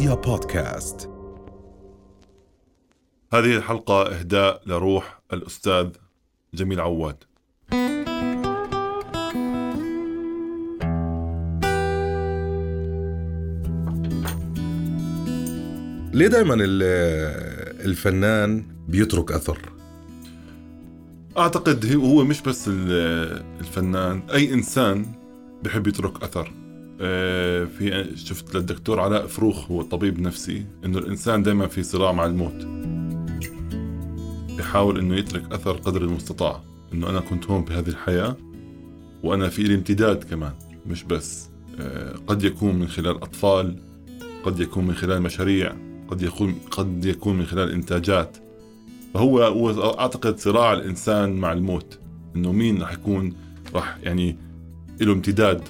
رؤيا بودكاست. هذه الحلقة إهداء لروح الأستاذ جميل عواد. ليه دائما الفنان بيترك أثر؟ أعتقد هو مش بس الفنان أي إنسان بحب يترك أثر. في شفت للدكتور علاء فروخ هو طبيب نفسي إنه الإنسان دائما في صراع مع الموت. بحاول إنه يترك أثر قدر المستطاع إنه أنا كنت هون بهذه الحياة وأنا في لي امتداد كمان مش بس. آه، قد يكون من خلال أطفال قد يكون من خلال مشاريع قد يكون قد يكون من خلال إنتاجات. فهو هو أعتقد صراع الإنسان مع الموت إنه مين راح يكون راح يعني له امتداد.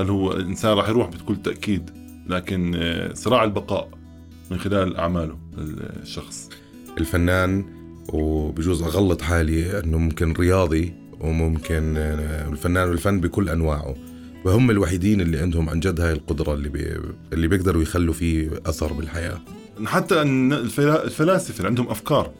هل هو الإنسان راح يروح بكل تأكيد لكن آه، صراع البقاء من خلال أعماله الشخص. الفنان وبجوز أغلط حالي إنه ممكن رياضي وممكن آه، الفنان والفن بكل أنواعه. وهم الوحيدين اللي عندهم عن جد هاي القدرة اللي بي اللي بيقدروا يخلوا فيه أثر بالحياة. حتى الفلاسفة اللي عندهم أفكار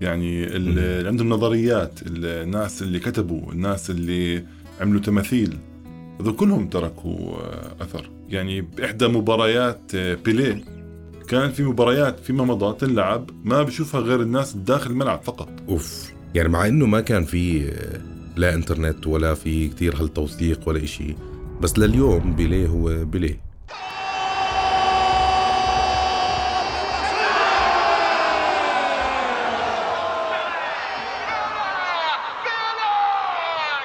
يعني اللي عندهم نظريات الناس اللي كتبوا الناس اللي عملوا تماثيل هذول كلهم تركوا أثر. يعني باحدى مباريات بيليه كان في مباريات فيما مضى تلعب ما بشوفها غير الناس داخل الملعب فقط. أوف. يعني مع إنه ما كان في لا إنترنت ولا في كتير هالتوثيق ولا إشي بس لليوم بيليه هو بيليه.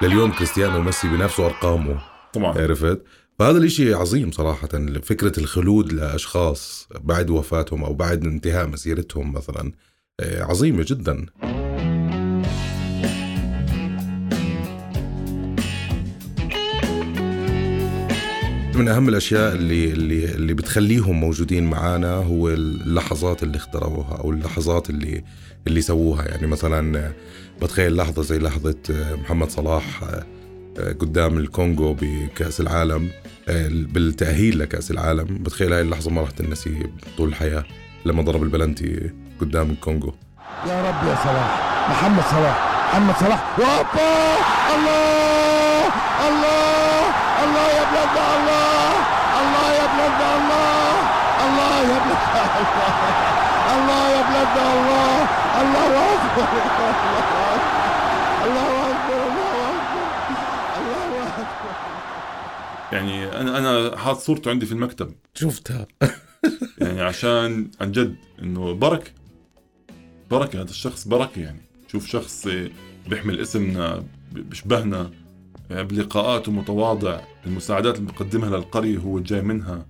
لليوم كريستيانو وميسي بنفسوا أرقامه. طبعا عرفت؟ فهذا الإشي عظيم صراحة فكرة الخلود لأشخاص بعد وفاتهم أو بعد انتهاء مسيرتهم مثلا آه، عظيمة جدا. من أهم الأشياء اللي اللي اللي بتخليهم موجودين معانا هو اللحظات اللي اخترعوها أو اللحظات اللي اللي سووها. يعني مثلا بتخيل لحظة زي لحظة محمد صلاح قدام الكونغو بكأس العالم بالتأهيل لكأس العالم. بتخيل هاي اللحظة ما راح تنسي طول الحياة لما ضرب البلنتي قدام الكونغو. يا رب يا صلاح. محمد صلاح. محمد صلاح. وابا! الله! الله! الله يا بلاد الله! الله! يا بلاد الله! الله يا بلاد الله! الله يا بلاد الله! الله! اكبر الله اكبر الله اكبر الله اكبر يعني أنا أنا حاط صورته عندي في المكتب. شفتها. يعني عشان عن جد إنه بركة. بركة هذا الشخص بركة يعني. شوف شخص بيحمل اسمنا بيشبهنا بلقاءاته متواضع. المساعدات اللي بقدمها للقرية هو جاي منها.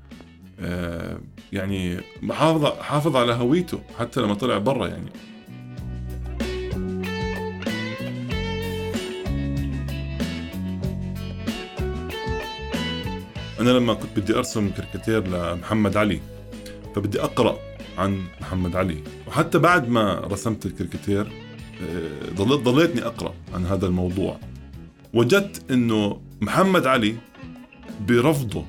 آه، يعني حافظ حافظ على هويته حتى لما طلع برا يعني. أنا لما كنت بدي أرسم كاريكاتير لمحمد علي فبدي أقرأ عن محمد علي. وحتى بعد ما رسمت الكاريكاتير آه، ضليت ضليتني أقرأ عن هذا الموضوع. وجدت إنه محمد علي برفضه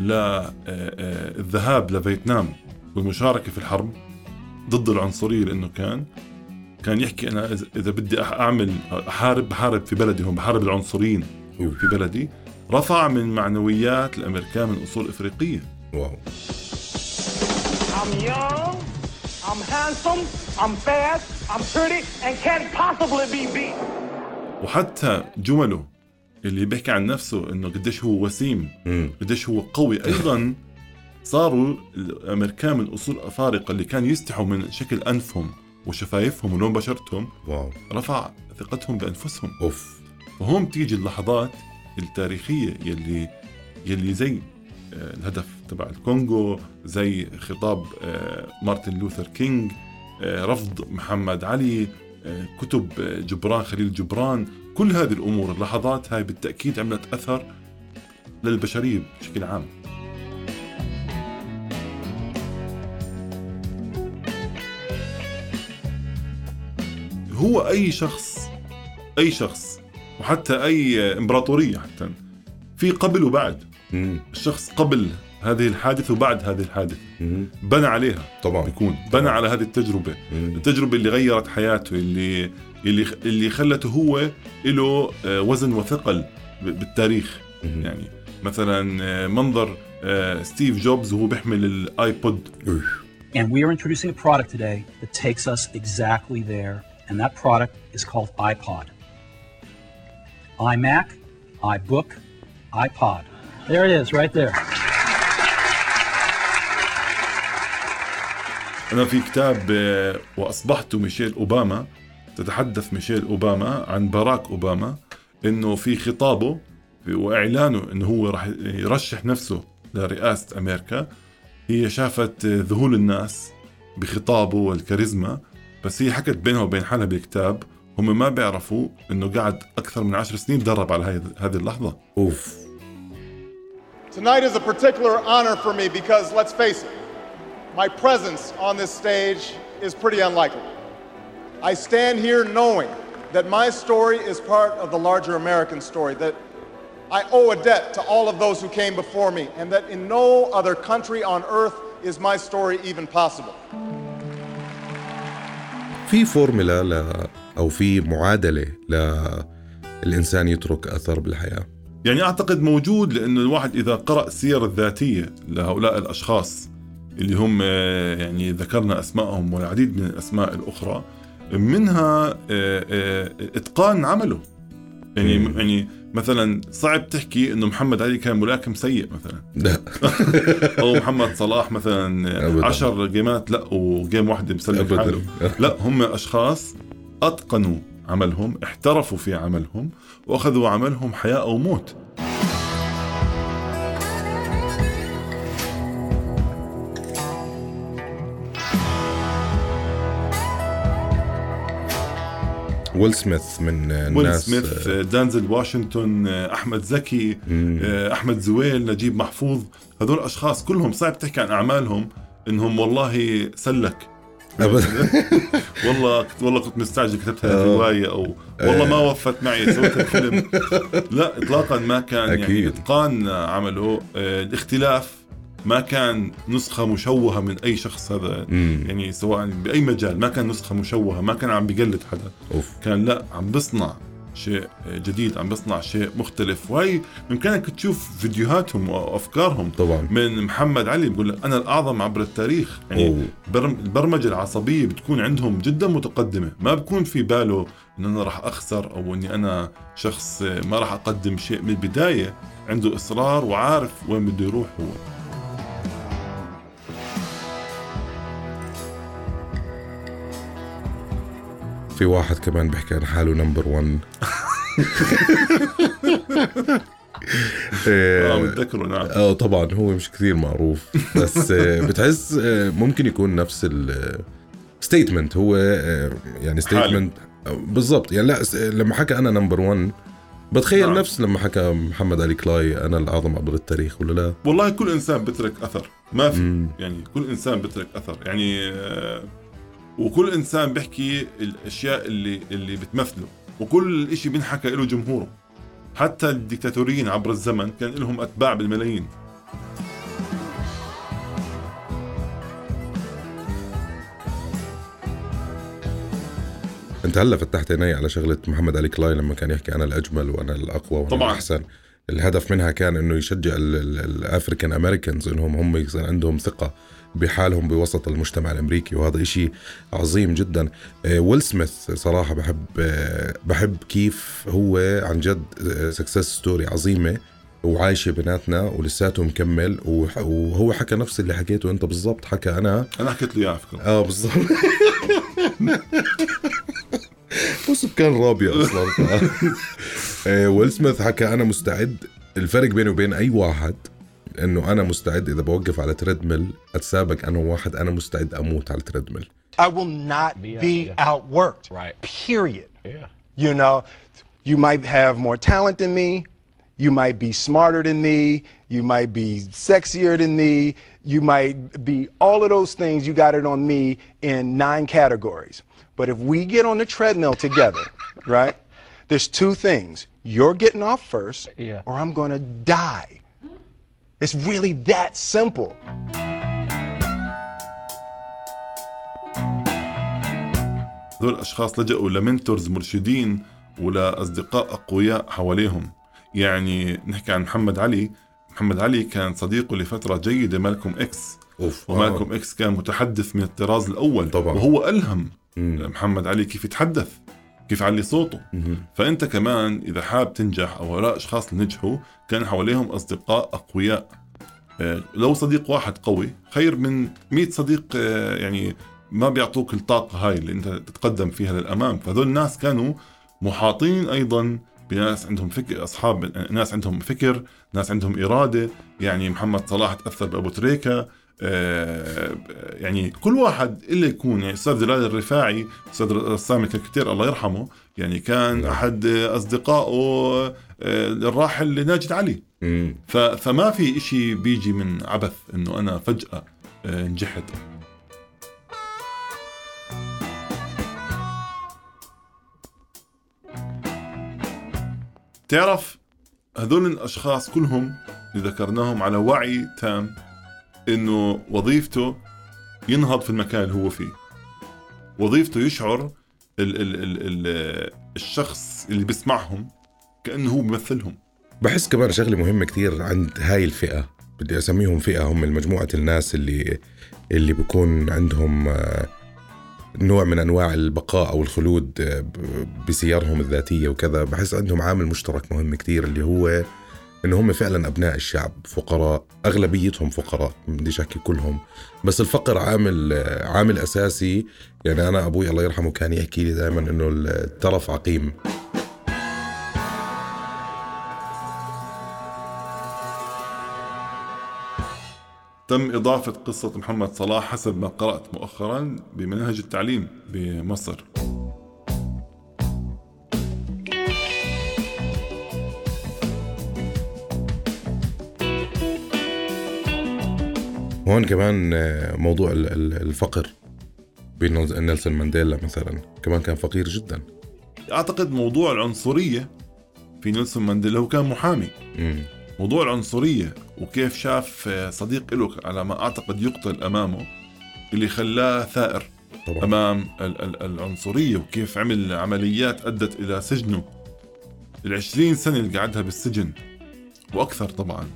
للذهاب لفيتنام والمشاركة في الحرب ضد العنصرية لأنه كان كان يحكي أنا إذا بدي أعمل أحارب بحارب في بلدي هون بحارب العنصريين في بلدي. رفع من معنويات الأمريكان من أصول إفريقية. واو. I'm young, I'm handsome, I'm fast, I'm pretty, and can't possibly be beat. وحتى جمله اللي بيحكي عن نفسه إنه قديش هو وسيم قديش هو قوي. أيضا صاروا الأمريكان من أصول أفارقة اللي كان يستحوا من شكل أنفهم وشفايفهم ولون بشرتهم. wow. رفع ثقتهم بأنفسهم. أوف. وهون بتيجي اللحظات التاريخية يلي يلي زي آه، الهدف تبع الكونغو زي خطاب آه، مارتن لوثر كينج آه، رفض محمد علي كتب جبران خليل جبران. كل هذه الأمور اللحظات هاي بالتأكيد عملت أثر للبشرية بشكل عام. هو أي شخص أي شخص وحتى أي إمبراطورية حتى. في قبل وبعد. الشخص قبل هذه الحادثة وبعد هذه الحادثة. بنى عليها. طبعا. بيكون بنى على هذه التجربة. التجربة اللي غيرت حياته اللي اللي اللي خلته هو له آه، وزن وثقل بالتاريخ. يعني مثلا آه، منظر آه، ستيف جوبز وهو بيحمل الآيبود. And we are introducing a product today that takes us exactly there, and that product is called iPod. iMac, iBook, iPod. There it is, right there. أنا في كتاب آه، وأصبحت ميشيل أوباما تتحدث ميشيل أوباما عن باراك أوباما إنه في خطابه وإعلانه إنه هو راح يرشح نفسه لرئاسة أمريكا هي شافت آه، ذهول الناس بخطابه والكاريزما بس هي حكت بينها وبين حالها بالكتاب هم ما بيعرفوا إنه قعد أكثر من عشر سنين درب على هاي- هذه اللحظة اوف Tonight is a particular honor for me because, let's face it, my presence on this stage is pretty unlikely. I stand here knowing that my story is part of the larger American story, that I owe a debt to all of those who came before me, and that in no other country on earth is my story even possible. في فورمولا أو في معادلة للإنسان يترك أثر بالحياة يعني أعتقد موجود لأنه الواحد إذا قرأ السير الذاتية لهؤلاء الأشخاص اللي هم آه، يعني ذكرنا أسمائهم والعديد من الأسماء الأخرى منها آه، آه، إتقان عمله يعني مم. يعني مثلا صعب تحكي إنه محمد علي كان ملاكم سيء مثلا لا أو محمد صلاح مثلا أبداً. عشر جيمات لا وجيم واحدة مسلم. حاله لا هم أشخاص أتقنوا عملهم احترفوا في عملهم وأخذوا عملهم حياة أو موت. ويل سميث من ويل الناس سميث دانزل واشنطن أحمد زكي أحمد زويل نجيب محفوظ هذول أشخاص كلهم صعب تحكي عن أعمالهم إنهم والله سلك. ابدا والله والله كنت مستعجل كتبت هذه الرواية أو والله ما وفت معي سويت الفيلم. لا اطلاقا ما كان يعني أكيد. إتقان عمله آه، الاختلاف ما كان نسخة مشوهة من أي شخص هذا يعني سواء بأي مجال ما كان نسخة مشوهة ما كان عم بيقلد حدا. أوف. كان لا عم بصنع. شيء جديد عم بصنع شيء مختلف. وهي بإمكانك تشوف فيديوهاتهم وأفكارهم. طبعا. من محمد علي بقول لك أنا الأعظم عبر التاريخ. يعني البرمجة العصبية بتكون عندهم جدا متقدمة. ما بكون في باله إن أنا راح أخسر أو إني أنا شخص ما راح أقدم شيء من البداية. عنده إصرار وعارف وين بده يروح هو. في واحد كمان بيحكي عن حاله number 1 آه بتذكره نعم. آه طبعا هو مش كثير معروف بس آه، بتحس آه، ممكن يكون نفس ال statement هو آه، يعني statement بالضبط. يعني لا لما حكى أنا number 1 بتخيل نعم. نفس لما حكى محمد علي كلاي أنا الأعظم عبر التاريخ ولا لا؟ والله كل إنسان بترك أثر. ما في مم. يعني كل إنسان بترك أثر. يعني آه، وكل إنسان بيحكي الأشياء اللي اللي بتمثله وكل شيء بينحكى له جمهوره. حتى الديكتاتوريين عبر الزمن كان لهم أتباع بالملايين. أنت هلأ فتحت عيني على شغلة محمد علي كلاي لما كان يحكي أنا الأجمل وأنا الأقوى وأنا طبعاً. الأحسن. الهدف منها كان إنه يشجع ال African Americans إنهم هم يصير عندهم ثقة بحالهم بوسط المجتمع الأمريكي وهذا إشي عظيم جدا. آه، ويل سميث صراحة بحب آه، بحب كيف هو عن جد success story عظيمة وعايشة بيناتنا ولساته مكمل وهو حكى نفس اللي حكيته أنت بالضبط حكى أنا. أنا حكيت له إياه على فكره آه بالضبط. هو سكان رابية أصلا. آه، ويل سميث حكى أنا مستعد الفرق بيني وبين اي واحد انه أنا مستعد اذا بوقف على تريدميل اتسابق أنا وواحد أنا مستعد أموت على التريدميل I will not be outworked. Right. Period. Yeah. You know, you might have more talent than me. You might be smarter than me. You might be sexier than me. You might be all of those things. You got it on me in nine categories. But if we get on the treadmill together, right, there's two things. You're getting off first, Yeah. or I'm going to die. It's really that simple. هذول الأشخاص لجأوا ل mentors مرشدين ولاصدقاء أقوياء حواليهم يعني نحكي عن محمد علي محمد علي كان صديقه لفترة جيدة مالكوم إكس أوف ومالكوم إكس كان متحدث من الطراز الأول طبعاً. وهو ألهم مم. محمد علي كيف يتحدث كيف يعلي صوته. فأنت كمان إذا حاب تنجح أو هؤلاء الاشخاص اللي نجحوا كان حواليهم أصدقاء أقوياء. آه، لو صديق واحد قوي خير من 100 صديق آه، يعني ما بيعطوك الطاقة هاي اللي أنت تتقدم فيها للأمام. فهذول الناس كانوا محاطين أيضا بناس عندهم فكر أصحاب ناس عندهم فكر ناس عندهم إرادة. يعني محمد صلاح تأثر بأبو تريكة. يعني كل واحد اللي يكون يعني أستاذ جلال الرفاعي أستاذ رسام الكاريكاتير الله يرحمه يعني كان نعم. أحد أصدقائه آه، الراحل ناجد علي. فما في إشي بيجي من عبث إنه أنا فجأة آه، نجحت. تعرف هذول الأشخاص كلهم اللي ذكرناهم على وعي تام إنه وظيفته ينهض في المكان اللي هو فيه. وظيفته يشعر ال ال ال ال الشخص اللي بيسمعهم كأنه هو بيمثلهم. بحس كمان شغلة مهمة كتير عند هاي الفئة بدي أسميهم فئة هم مجموعه الناس اللي اللي بيكون عندهم آه، نوع من أنواع البقاء أو الخلود آه، ب- بسيرهم الذاتية وكذا. بحس عندهم عامل مشترك مهم كتير اللي هو إن هم فعلا أبناء الشعب فقراء أغلبيتهم فقراء بديش أحكي كلهم. بس الفقر عامل عامل أساسي. يعني أنا أبوي الله يرحمه كان يحكي لي دائما إنه الترف عقيم. تم إضافة قصة محمد صلاح حسب ما قرأت مؤخرا بمنهج التعليم بمصر. هون كمان آه، موضوع ال- ال- الفقر بين نيلسون مانديلا مثلا. كمان كان فقير جدا. أعتقد موضوع العنصرية في نيلسون مانديلا هو كان محامي. مم. موضوع العنصرية وكيف شاف آه، صديق له على ما أعتقد يقتل أمامه اللي خلاه ثائر طبعا. أمام ال- ال- العنصرية وكيف عمل عمليات أدت إلى سجنه. العشرين سنة اللي قعدها بالسجن وأكثر طبعا.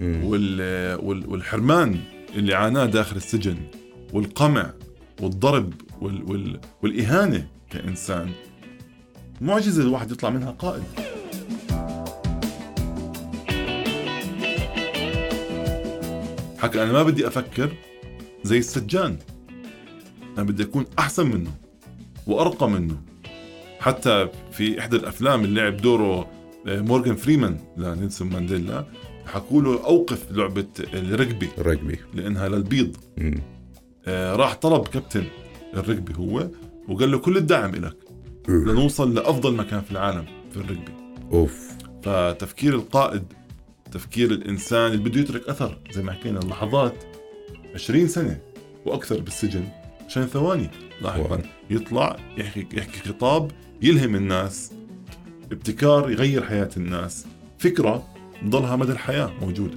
مم. وال وال والحرمان اللي عاناه داخل السجن والقمع والضرب وال وال والإهانة كإنسان. معجزة الواحد يطلع منها قائد حكى أنا ما بدي أفكر زي السجان. أنا بدي أكون أحسن منه وأرقى منه. حتى في إحدى الأفلام اللي لعب دوره آه، مورغان فريمان لنيلسون مانديلا حكوا له أوقف لعبة الرجبي. الرجبي لأنها للبيض. آه، راح طلب كابتن الرجبي هو وقال له كل الدعم لك لنوصل لأفضل مكان في العالم في الرجبي. أوف. فتفكير القائد تفكير الإنسان اللي بده يترك أثر زي ما حكينا اللحظات 20 سنة وأكثر بالسجن عشان ثواني لاحقا. يطلع يحكي يحكي خطاب يلهم الناس ابتكار يغير حياة الناس فكرة تضلها مدى الحياة موجوده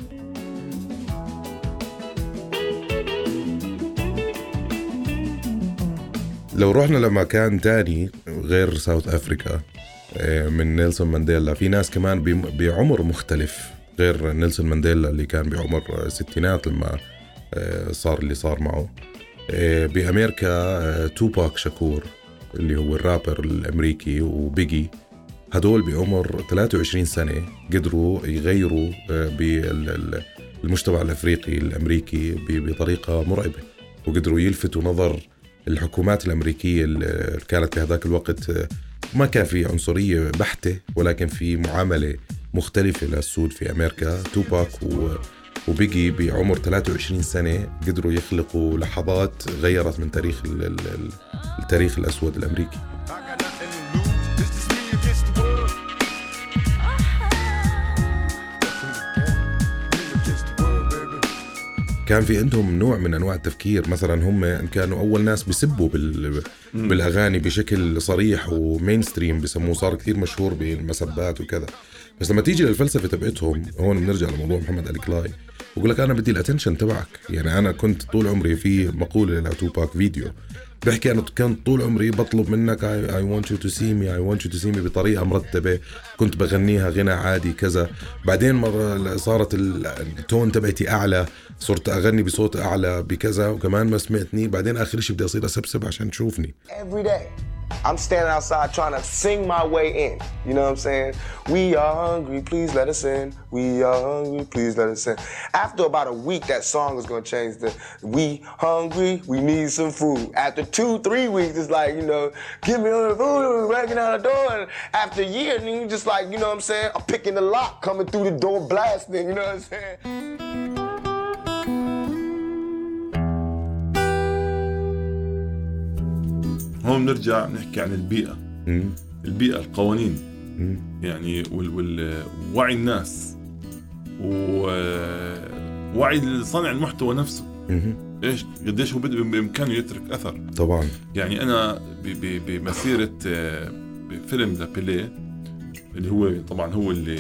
لو رحنا لمكان تاني غير South Africa آه، من نيلسون مانديلا في ناس كمان بعمر مختلف غير نيلسون مانديلا اللي كان بعمر الستينات لما آه، صار اللي صار معه. آه، بأمريكا آه، توباك شاكور اللي هو الرابر الأمريكي وبيجي هدول بعمر 23 سنة قدروا يغيروا آه، بالمجتمع الأفريقي الأمريكي ب- بطريقة مرعبة وقدروا يلفتوا نظر الحكومات الأمريكية اللي كانت في هذاك الوقت آه، ما كان في عنصرية بحتة ولكن في معاملة مختلفة للسود في أمريكا. توباك و وبيجي بعمر 23 سنة قدروا يخلقوا لحظات غيرت من تاريخ ال- ال- ال- التاريخ الأسود الأمريكي. كان في عندهم نوع من أنواع التفكير. مثلا هم كانوا أول ناس بيسبوا بال... بالأغاني بشكل صريح ومين ستريم بسموه. صار كثير مشهور بالمسبات وكذا. بس لما تيجي للفلسفة تبعتهم هون بنرجع لموضوع محمد علي كلاي. بقول لك أنا بدي ال attention تبعك. يعني أنا كنت طول عمري في مقولة لتوباك فيديو. بحكي أنا كنت طول عمري بطلب منك I want you to see me I want you to see me بطريقة مرتبة. كنت بغنيها غنى عادي كذا. بعدين مرة صارت ال- ال tone تبعتي أعلى صرت أغني بصوت أعلى بكذا وكمان ما سمعتني. بعدين آخر شيء بدي أصير أسبسب عشان تشوفني. I'm standing outside trying to sing my way in. You know what I'm saying? We are hungry, please let us in. We are hungry, please let us in. After about a week, that song is gonna change the we hungry, we need some food. After two, three weeks, it's like, you know, give me the food, breaking out the door. And after a year, then you just like, you know what I'm saying? I'm picking the lock, coming through the door, blasting, you know what I'm saying? هون بنرجع نحكي عن البيئة. مم. البيئة القوانين. مم. يعني ووعي الناس. ووعي صانع المحتوى نفسه. إيش؟ قديش هو بإمكانه يترك أثر. طبعا. يعني أنا بمسيرة آه، بفيلم ذا بيليه اللي هو طبعا هو اللي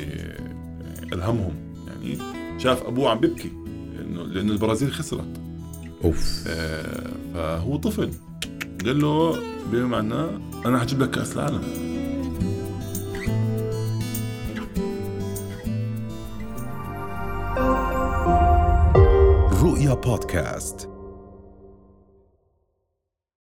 ألهمهم. يعني شاف أبوه عم بيبكي لأنه لأنه البرازيل خسرت. أوف. آه، فهو طفل. قال له بما معناه أنا حجيب لك كأس العالم. رؤيا بودكاست.